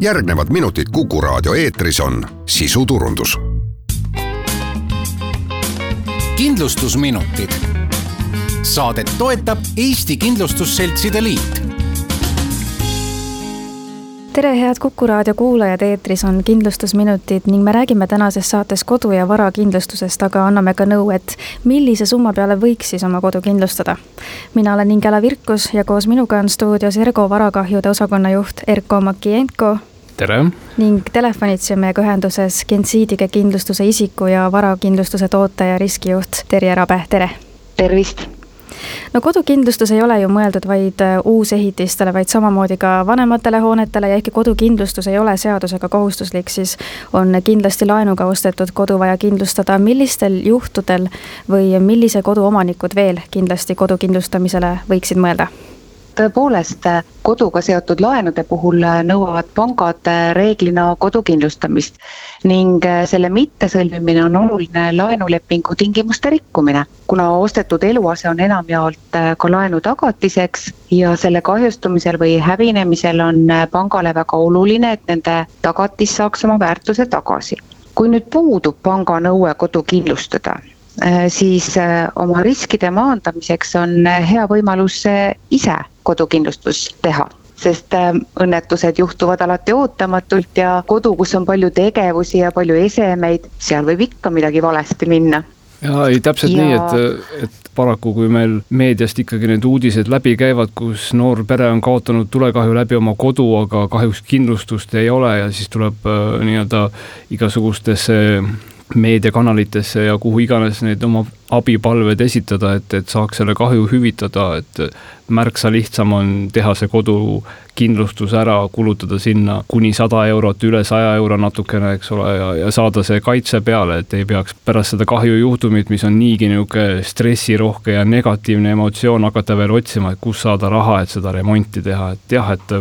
järgnevad minutid Kuku raadio eetris on sisuturundus. kindlustusminutid. Saadet toetab Eesti Kindlustusseltside Liit tere, head Kuku raadio kuulajad, eetris on kindlustusminutid ning me räägime tänases saates kodu- ja varakindlustusest, aga anname ka nõu, et millise summa peale võiks siis oma kodu kindlustada. mina olen Ingela Virkus ja koos minuga on stuudios Ergo varakahjude osakonna juht Erko Makienko. Tere! ning telefonitsi on meiega ühenduses Gensiidige kindlustuse isiku ja varakindlustuse toote ja riskijuht Terje Rabe, tere! tervist! no kodukindlustus ei ole ju mõeldud vaid äh, uusehitistele, vaid samamoodi ka vanematele hoonetele ja ehkki kodukindlustus ei ole seadusega kohustuslik, siis on kindlasti laenuga ostetud kodu vaja kindlustada. millistel juhtudel või millise kodu omanikud veel kindlasti kodu kindlustamisele võiksid mõelda? Tõepoolest, koduga seotud laenude puhul nõuavad pangad reeglina kodu kindlustamist ning selle mittesõlmimine on oluline laenulepingu tingimuste rikkumine, kuna ostetud eluase on enamjaolt ka laenu tagatiseks ja selle kahjustumisel või hävinemisel on pangale väga oluline, et nende tagatis saaks oma väärtuse tagasi. Kui nüüd puudub panga nõue kodu kindlustada, siis äh, oma riskide maandamiseks on äh, hea võimalus ise kodukindlustus teha sest õnnetused juhtuvad alati ootamatult ja kodu, kus on palju tegevusi ja palju esemeid, seal võib ikka midagi valesti minna. ja ei, täpselt ja... nii, et, et paraku, kui meil meediast ikkagi need uudised läbi käivad, kus noor pere on kaotanud tulekahju läbi oma kodu, aga kahjuks kindlustust ei ole ja siis tuleb äh, nii-öelda igasugustesse meediakanalitesse ja kuhu iganes neid oma abipalved esitada, et, et saaks selle kahju hüvitada, et märksa lihtsam on teha see kodukindlustus ära, kulutada sinna kuni sada eurot, üle saja euro natukene, eks ole, ja, ja saada see kaitse peale, et ei peaks pärast seda kahjujuhtumit, mis on niigi niisugune stressirohke ja negatiivne emotsioon, hakata veel otsima, et kust saada raha, et seda remonti teha, et jah, et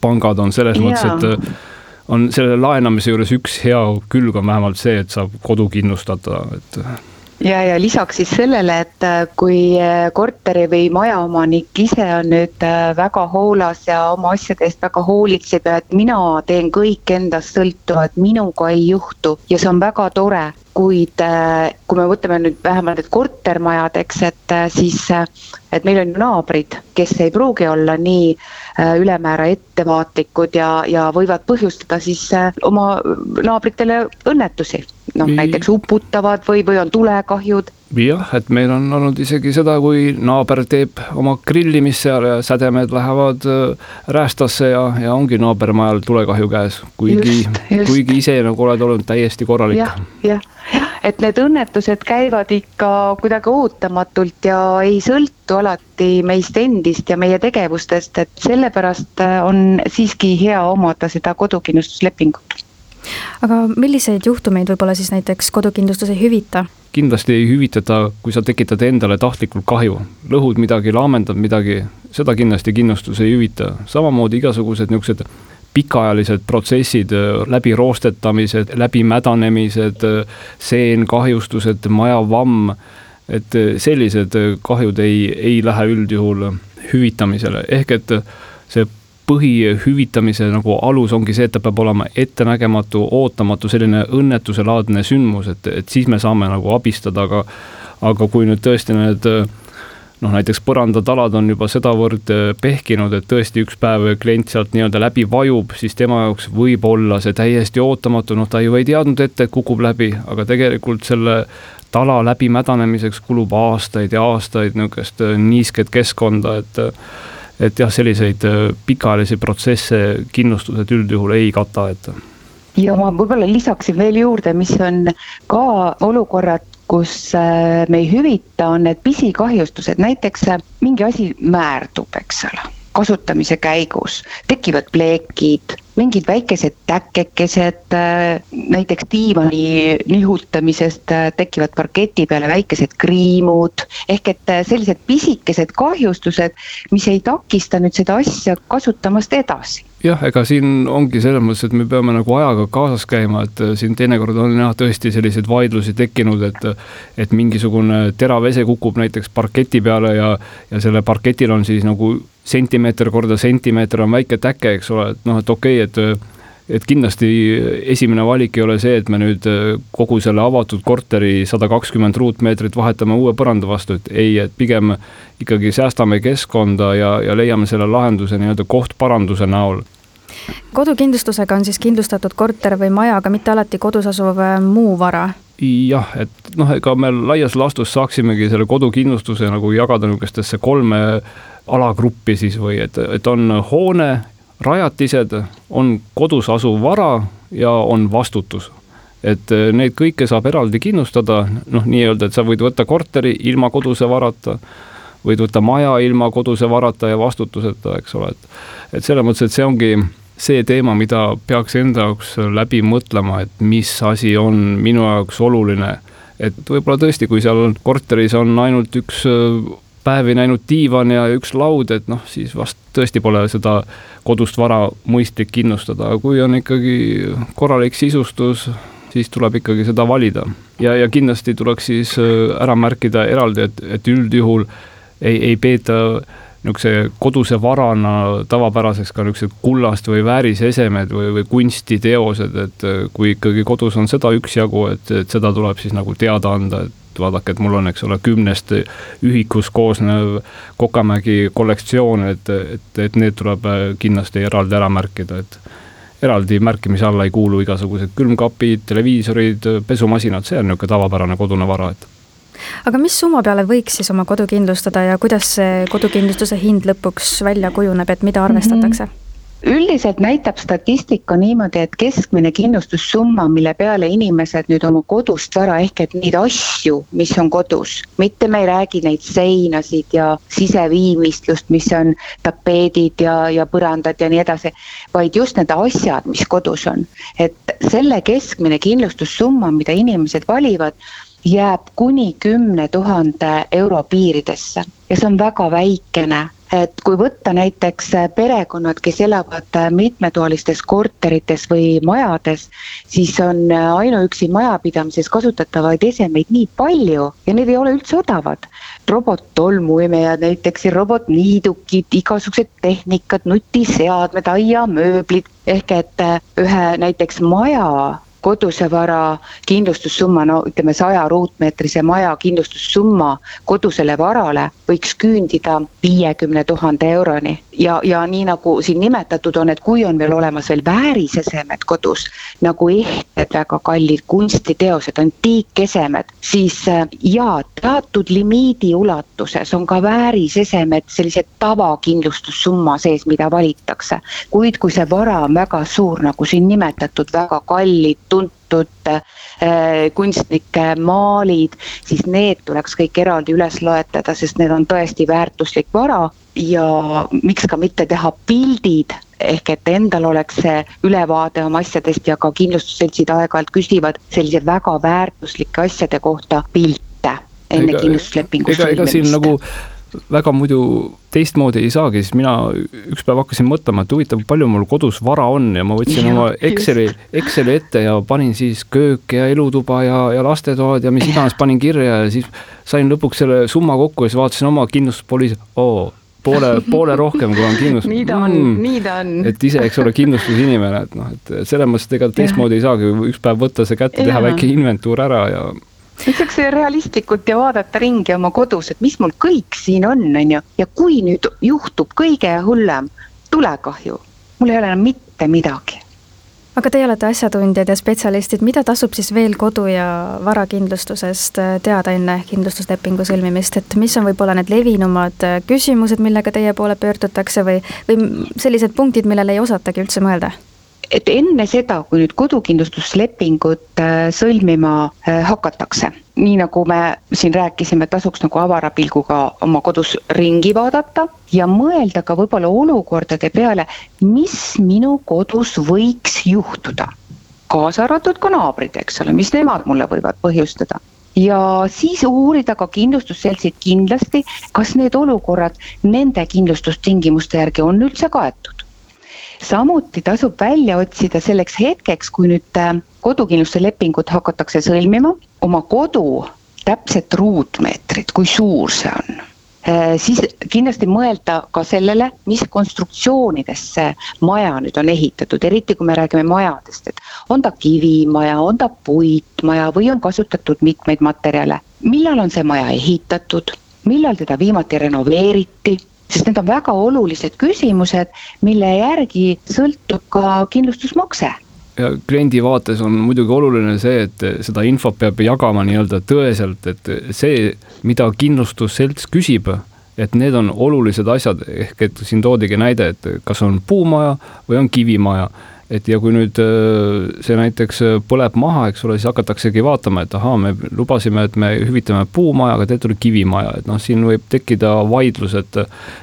pangad on selles yeah. mõttes, et on selle laenamise juures üks hea külg on vähemalt see, et saab kodu kindlustada, et ja, ja lisaks siis sellele, et äh, kui äh, korteri või majaomanik ise on nüüd äh, väga hoolas ja oma asjade eest väga hoolitseb ja et mina teen kõik endast sõltuva, et minuga ei juhtu. Ja see on väga tore, kuid kui me võtame nüüd vähemalt need kortermajad, eks, et siis, et meil on ju naabrid, kes ei pruugi olla nii ülemäära ettevaatlikud ja, ja võivad põhjustada siis oma naabritele õnnetusi noh, näiteks uputavad või, või on tulekahjud. jah, et meil on olnud isegi seda, kui naaber teeb oma grillimist seal ja sädemed lähevad äh, räästasse ja, ja ongi naabermajal tulekahju käes, kuigi, kuigi ise nagu oled olnud täiesti korralik ja,. jah, jah, et need õnnetused käivad ikka kuidagi ootamatult ja ei sõltu alati meist endist ja meie tegevustest, et sellepärast äh, on siiski hea omada seda kodukindlustuslepingut aga milliseid juhtumeid võib-olla siis näiteks kodukindlustus ei hüvita? kindlasti ei hüvitata, kui sa tekitad endale tahtlikult kahju, lõhud midagi, laamendad midagi, seda kindlasti kindlustus ei hüvita, samamoodi igasugused niisugused pikaajalised protsessid, läbiroostetamised, läbimädanemised, seenkahjustused, majavamm, et sellised kahjud ei, ei lähe üldjuhul hüvitamisele, ehk et see põhihüvitamise nagu alus ongi see, et ta peab olema ettenägematu, ootamatu, selline õnnetuselaadne sündmus, et, et siis me saame nagu abistada, aga aga kui nüüd tõesti need noh, näiteks põrandatalad on juba sedavõrd pehkinud, et tõesti üks päev klient sealt nii-öelda läbi vajub, siis tema jaoks võib olla see täiesti ootamatu, noh, ta ju ei teadnud ette, et kukub läbi, aga tegelikult selle tala läbimädanemiseks kulub aastaid ja aastaid niisugust niisket keskkonda, et et jah, selliseid äh, pikaajalisi protsesse kindlustused üldjuhul ei kata, et. ja ma võib-olla lisaksin veel juurde, mis on ka olukorrad, kus äh, me ei hüvita, on need pisikahjustused, näiteks äh, mingi asi määrdub, eks ole kasutamise käigus tekivad pleekid, mingid väikesed täkekesed, äh, näiteks diivani nihutamisest äh, tekivad parketi peale väikesed kriimud, ehk et äh, sellised pisikesed kahjustused, mis ei takista nüüd seda asja kasutamast edasi. Jah, ega siin ongi selles mõttes, et me peame nagu ajaga kaasas käima, et siin teinekord on jah, tõesti selliseid vaidlusi tekkinud, et et mingisugune terav ese kukub näiteks parketi peale ja, ja selle parketil on siis nagu sentimeeter korda sentimeeter on väike täke, eks ole, et noh, et okei okay,, et et kindlasti esimene valik ei ole see, et me nüüd kogu selle avatud korteri sada kakskümmend ruutmeetrit vahetame uue põranda vastu, et ei, et pigem ikkagi säästame keskkonda ja, ja leiame selle lahenduse nii-öelda kohtparanduse näol. Kodukindlustusega on siis kindlustatud korter või maja, aga mitte alati kodus asuv äh, muu vara? Jah, et noh, ega me laias laastus saaksimegi selle kodukindlustuse nagu jagada niisugustesse kolme alagruppi siis või et, et on hoone, rajatised, on kodus asuv vara ja on vastutus. et eh, neid kõike saab eraldi kindlustada, noh, nii-öelda, et sa võid võtta korteri ilma koduse varata, võid võtta maja ilma koduse varata ja vastutuseta, eks ole, et et selles mõttes, et see ongi see teema, mida peaks enda jaoks läbi mõtlema, et mis asi on minu jaoks oluline. et võib-olla tõesti, kui seal on korteris on ainult üks äh, päevi näinud diivan ja üks laud, et noh, siis vast tõesti pole seda kodust vara mõistlik kindlustada, aga kui on ikkagi korralik sisustus, siis tuleb ikkagi seda valida. ja, ja kindlasti tuleks siis äh, ära märkida eraldi, et, et üldjuhul ei, ei peeta niisuguse koduse varana tavapäraseks ka niisugused kullast või väärisesemed või, või kunstiteosed, et äh, kui ikkagi kodus on seda üksjagu, et, et seda tuleb siis nagu teada anda, et vaadake, et mul on, eks ole, kümnest ühikust koosnev Kokamägi kollektsioon, et, et, et need tuleb äh, kindlasti eraldi ära märkida, et eraldi märkimise alla ei kuulu igasugused külmkapid, televiisorid, pesumasinad, see on niisugune tavapärane kodune vara, et aga mis summa peale võiks siis oma kodu kindlustada ja kuidas see kodukindlustuse hind lõpuks välja kujuneb, et mida arvestatakse mm? -hmm üldiselt näitab statistika niimoodi, et keskmine kindlustussumma, mille peale inimesed nüüd oma kodust vara ehk et neid asju, mis on kodus, mitte me ei räägi neid seinasid ja siseviimistlust, mis on tapeedid ja, ja põrandad ja nii edasi, vaid just need asjad, mis kodus on. et selle keskmine kindlustussumma, mida inimesed valivad jääb kuni kümne tuhande euro piiridesse ja see on väga väikene et kui võtta näiteks perekonnad, kes elavad mitmetoalistes korterites või majades, siis on ainuüksi majapidamises kasutatavaid esemeid nii palju ja need ei ole üldse odavad. robottolmuimejad näiteks ja robotniidukid, igasugused tehnikad, nutiseadmed, aiamööblid ehk et ühe näiteks maja koduse vara kindlustussumma, no ütleme saja ruutmeetrise maja kindlustussumma kodusele varale võiks küündida viiekümne tuhande euroni. ja, ja nii nagu siin nimetatud on, et kui on veel olemas veel väärisesemed kodus, nagu ehted väga kallid kunstiteosed, antiikesemed, siis äh, jaa, teatud limiidi ulatuses on ka väärisesemed sellise tavakindlustussumma sees, mida valitakse. kuid kui see vara on väga suur, nagu siin nimetatud, väga kallid, tuntud äh, kunstnike maalid, siis need tuleks kõik eraldi üles loetleda, sest need on tõesti väärtuslik vara ja miks ka mitte teha pildid ehk et endal oleks see ülevaade oma asjadest ja ka kindlustusseltsid aeg-ajalt küsivad sellise väga väärtuslike asjade kohta pilte enne kindlustuslepingu sõlmimist. ega siin nagu väga muidu teistmoodi ei saagi, siis mina üks päev hakkasin mõtlema, et huvitav, palju mul kodus vara on ja ma võtsin ja, oma Exceli, Exceli ette ja panin siis köök ja elutuba ja, ja lastetoad ja mis iganes panin kirja ja siis sain lõpuks selle summa kokku ja siis vaatasin oma kindlustuspoliisi, oo poole, poole rohkem, kui on kindlustus. nii ta on mm,, nii ta on. et ise, eks ole, kindlustusinimene, et noh, et selles mõttes, et ega teistmoodi ei saagi, üks päev võtta see kätte, teha väike inventuur ära ja ütleks realistlikult ja vaadata ringi oma kodus, et mis mul kõik siin on, on ju, ja kui nüüd juhtub kõige hullem tulekahju, mul ei ole enam mitte midagi. Aga teie olete asjatundjad ja spetsialistid, mida tasub siis veel kodu- ja varakindlustusest äh, teada enne kindlustuslepingu sõlmimist, et mis on võib-olla need levinumad äh, küsimused, millega teie poole pöördutakse või, või sellised punktid, millele ei osatagi üldse mõelda? Et enne seda, kui nüüd kodukindlustuslepingut äh, sõlmima äh, hakatakse, nii nagu me siin rääkisime, tasuks nagu avara pilguga oma kodus ringi vaadata ja mõelda ka võib-olla olukordade peale, mis minu kodus võiks juhtuda. kaasa arvatud ka naabrid, eks ole, mis nemad mulle võivad põhjustada ja siis uurida ka kindlustusseltsid kindlasti, kas need olukorrad nende kindlustustingimuste järgi on üldse kaetud samuti tasub välja otsida selleks hetkeks, kui nüüd äh, kodukindlustuse lepingut hakatakse sõlmima, oma kodu täpset ruutmeetrit, kui suur see on. Äh, siis kindlasti mõelda ka sellele, mis konstruktsioonidesse maja nüüd on ehitatud, eriti kui me räägime majadest, et on ta kivimaja, on ta puitmaja või on kasutatud mitmeid materjale. millal on see maja ehitatud, millal teda viimati renoveeriti, sest need on väga olulised küsimused, mille järgi sõltub ka kindlustusmakse. Ja kliendi vaates on muidugi oluline see, et seda infot peab jagama nii-öelda tõeselt, et see, mida kindlustusselts küsib, et need on olulised asjad, ehk et siin toodigi näide, et kas on puumaja või on kivimaja et ja kui nüüd äh, see näiteks põleb maha, eks ole, siis hakataksegi vaatama, et ahaa, me lubasime, et me hüvitame puumaja, aga teil tuli kivimaja, et noh, siin võib tekkida vaidlus, et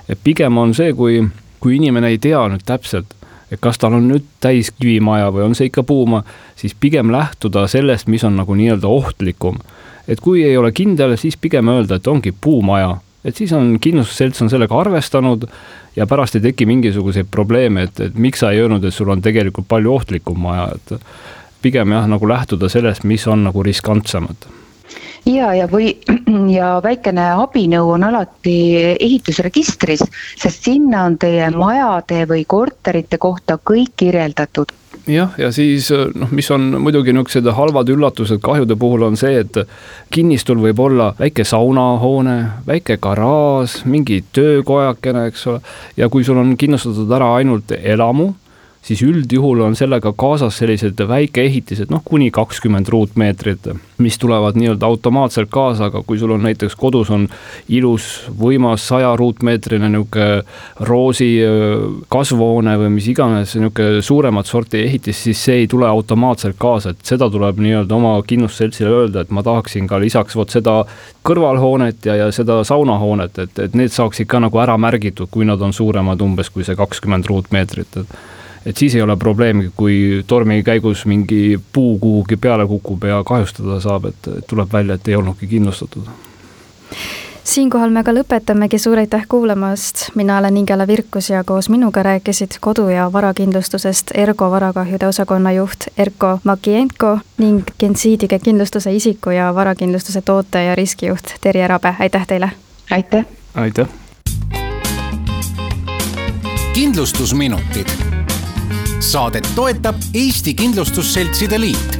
et pigem on see, kui, kui inimene ei tea nüüd täpselt et kas tal on nüüd täis kivimaja või on see ikka puumaa, siis pigem lähtuda sellest, mis on nagu nii-öelda ohtlikum. et kui ei ole kindel, siis pigem öelda, et ongi puumaja, et siis on kindlustusselts on sellega arvestanud ja pärast ei teki mingisuguseid probleeme, et, et miks sa ei öelnud, et sul on tegelikult palju ohtlikum maja, et pigem jah, nagu lähtuda sellest, mis on nagu riskantsemad. Ja, ja või ja väikene abinõu on alati ehitusregistris, sest sinna on teie majade või korterite kohta kõik kirjeldatud jah, ja siis noh, mis on muidugi niisugused halvad üllatused kahjude puhul on see, et kinnistul võib olla väike saunahoone, väike garaaž, mingi töökojakene, eks ole. ja kui sul on kindlustatud ära ainult elamu siis üldjuhul on sellega kaasas sellised väikeehitised, noh, kuni kakskümmend ruutmeetrit, mis tulevad nii-öelda automaatselt kaasa, aga kui sul on näiteks kodus on ilus, võimas saja ruutmeetrine niisugune roosi kasvuhoone või mis iganes niisugune suuremat sorti ehitis, siis see ei tule automaatselt kaasa, et seda tuleb nii-öelda oma kindlustusseltsile öelda, et ma tahaksin ka lisaks vot seda kõrvalhoonet ja, ja seda saunahoonet, et, et need saaksid ka nagu ära märgitud, kui nad on suuremad umbes kui see kakskümmend ruutmeetrit, et et siis ei ole probleemi, kui tormi käigus mingi puu kuhugi peale kukub ja kahjustada saab, et tuleb välja, et ei olnudki kindlustatud siinkohal me ka lõpetamegi, suur aitäh kuulamast, mina olen Ingela Virkus ja koos minuga rääkisid kodu- ja varakindlustusest Ergo varakahjude osakonna juht Erko Makienko ning Gensiidige kindlustuse isiku ja varakindlustuse toote ja riskijuht Terje Rabe, aitäh teile! aitäh! aitäh! kindlustusminutid saadet toetab Eesti Kindlustusseltside Liit